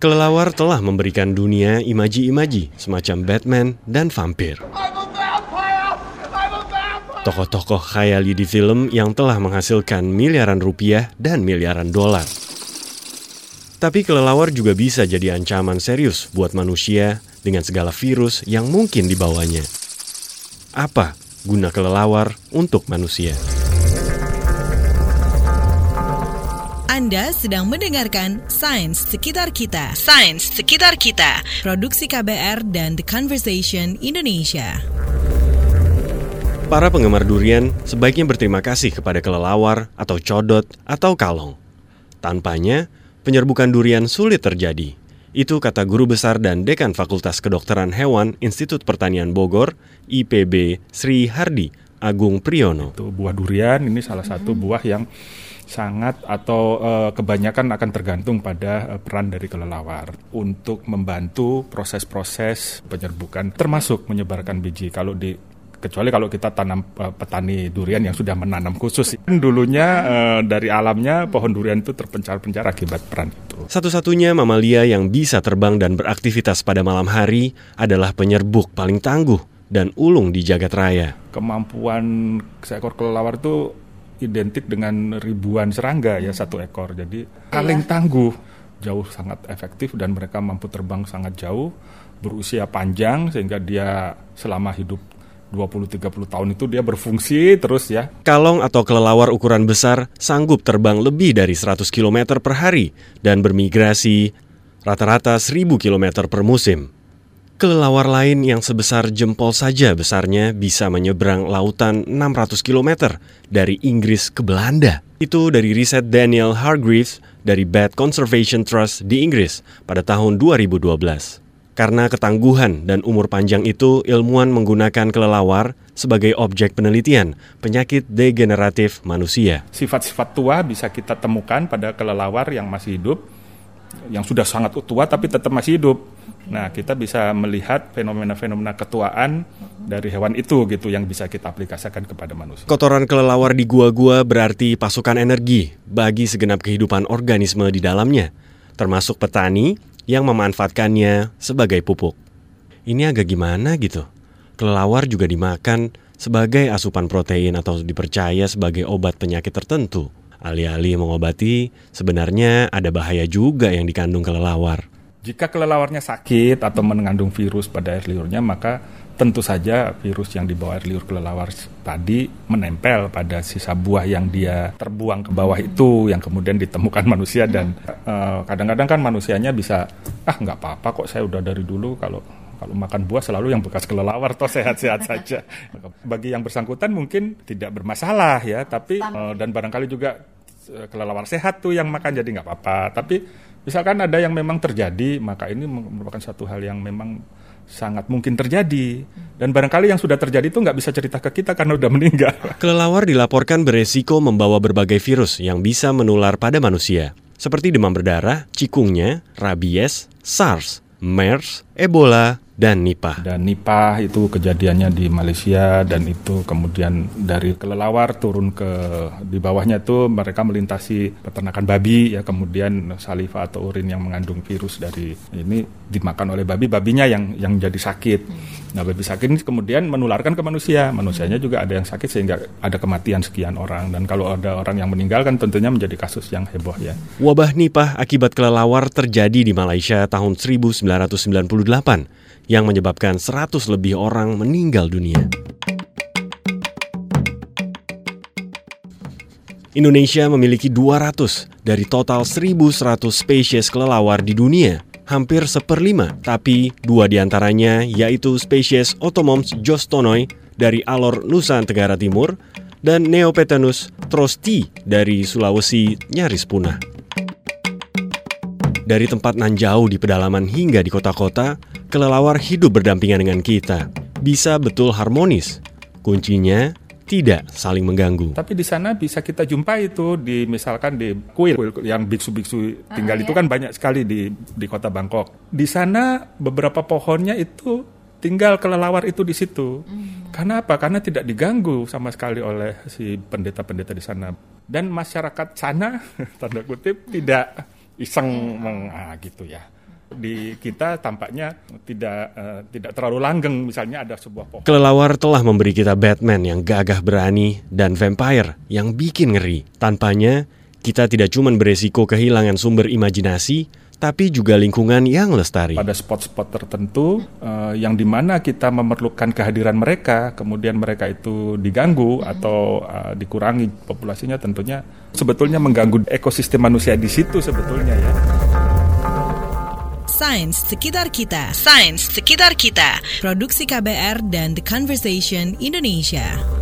Kelelawar telah memberikan dunia imaji-imaji semacam Batman dan vampir. Tokoh-tokoh khayali di film yang telah menghasilkan miliaran rupiah dan miliaran dolar. Tapi kelelawar juga bisa jadi ancaman serius buat manusia dengan segala virus yang mungkin dibawanya. Apa guna kelelawar untuk manusia? Anda sedang mendengarkan Sains Sekitar Kita. Sains Sekitar Kita. Produksi KBR dan The Conversation Indonesia. Para penggemar durian sebaiknya berterima kasih kepada kelelawar atau codot atau kalong. Tanpanya, penyerbukan durian sulit terjadi. Itu kata guru besar dan dekan Fakultas Kedokteran Hewan Institut Pertanian Bogor, IPB Sri Hardi Agung Priyono. Itu buah durian ini salah satu buah yang sangat atau uh, kebanyakan akan tergantung pada uh, peran dari kelelawar untuk membantu proses-proses penyerbukan termasuk menyebarkan biji. Kalau di kecuali kalau kita tanam uh, petani durian yang sudah menanam khusus. Dulunya uh, dari alamnya pohon durian itu terpencar-pencar akibat peran itu. Satu-satunya mamalia yang bisa terbang dan beraktivitas pada malam hari adalah penyerbuk paling tangguh dan ulung di jagat raya. Kemampuan seekor kelelawar itu identik dengan ribuan serangga ya satu ekor. Jadi paling tangguh, jauh sangat efektif dan mereka mampu terbang sangat jauh, berusia panjang sehingga dia selama hidup 20-30 tahun itu dia berfungsi terus ya. Kalong atau kelelawar ukuran besar sanggup terbang lebih dari 100 km per hari dan bermigrasi rata-rata 1000 km per musim. Kelelawar lain yang sebesar jempol saja besarnya bisa menyeberang lautan 600 km dari Inggris ke Belanda. Itu dari riset Daniel Hargreaves dari Bat Conservation Trust di Inggris pada tahun 2012. Karena ketangguhan dan umur panjang itu, ilmuwan menggunakan kelelawar sebagai objek penelitian penyakit degeneratif manusia. Sifat-sifat tua bisa kita temukan pada kelelawar yang masih hidup, yang sudah sangat tua tapi tetap masih hidup. Nah, kita bisa melihat fenomena-fenomena ketuaan dari hewan itu gitu yang bisa kita aplikasikan kepada manusia. Kotoran kelelawar di gua-gua berarti pasukan energi bagi segenap kehidupan organisme di dalamnya, termasuk petani yang memanfaatkannya sebagai pupuk. Ini agak gimana gitu? Kelelawar juga dimakan sebagai asupan protein atau dipercaya sebagai obat penyakit tertentu. Alih-alih mengobati, sebenarnya ada bahaya juga yang dikandung kelelawar. Jika kelelawarnya sakit atau mengandung virus pada air liurnya, maka tentu saja virus yang dibawa air liur kelelawar tadi menempel pada sisa buah yang dia terbuang ke bawah itu, yang kemudian ditemukan manusia dan kadang kadang-kadang kan manusianya bisa ah nggak apa-apa kok saya udah dari dulu kalau kalau makan buah selalu yang bekas kelelawar toh sehat-sehat saja. Bagi yang bersangkutan mungkin tidak bermasalah ya, tapi uh, dan barangkali juga kelelawar sehat tuh yang makan jadi nggak apa-apa. Tapi Misalkan ada yang memang terjadi, maka ini merupakan satu hal yang memang sangat mungkin terjadi. Dan barangkali yang sudah terjadi itu nggak bisa cerita ke kita karena udah meninggal. Kelelawar dilaporkan beresiko membawa berbagai virus yang bisa menular pada manusia. Seperti demam berdarah, cikungnya, rabies, SARS, MERS, Ebola, dan Nipah. Dan Nipah itu kejadiannya di Malaysia dan itu kemudian dari kelelawar turun ke di bawahnya itu mereka melintasi peternakan babi ya kemudian saliva atau urin yang mengandung virus dari ini dimakan oleh babi babinya yang yang jadi sakit. Nah babi sakit ini kemudian menularkan ke manusia manusianya juga ada yang sakit sehingga ada kematian sekian orang dan kalau ada orang yang meninggal kan tentunya menjadi kasus yang heboh ya. Wabah Nipah akibat kelelawar terjadi di Malaysia tahun 1998 yang menyebabkan 100 lebih orang meninggal dunia. Indonesia memiliki 200 dari total 1100 spesies kelelawar di dunia, hampir seperlima, tapi dua di antaranya yaitu spesies Otomoms jostonoi dari Alor Nusa Tenggara Timur dan Neopetanus trosti dari Sulawesi nyaris punah. Dari tempat nan jauh di pedalaman hingga di kota-kota, kelelawar hidup berdampingan dengan kita. Bisa betul harmonis. Kuncinya tidak saling mengganggu. Tapi di sana bisa kita jumpa itu di misalkan di kuil, kuil yang biksu-biksu tinggal uh, itu iya. kan banyak sekali di di kota Bangkok. Di sana beberapa pohonnya itu tinggal kelelawar itu di situ. Hmm. Karena apa? Karena tidak diganggu sama sekali oleh si pendeta-pendeta di sana. dan masyarakat sana tanda kutip tidak iseng meng, ah, gitu ya di kita tampaknya tidak uh, tidak terlalu langgeng misalnya ada sebuah pohon. Kelelawar telah memberi kita Batman yang gagah berani dan vampire yang bikin ngeri. Tanpanya kita tidak cuma beresiko kehilangan sumber imajinasi, tapi juga lingkungan yang lestari. Pada spot-spot tertentu uh, yang di mana kita memerlukan kehadiran mereka, kemudian mereka itu diganggu atau uh, dikurangi populasinya, tentunya sebetulnya mengganggu ekosistem manusia di situ sebetulnya ya. Sains Sekitar Kita. Sains Sekitar Kita. Produksi KBR dan The Conversation Indonesia.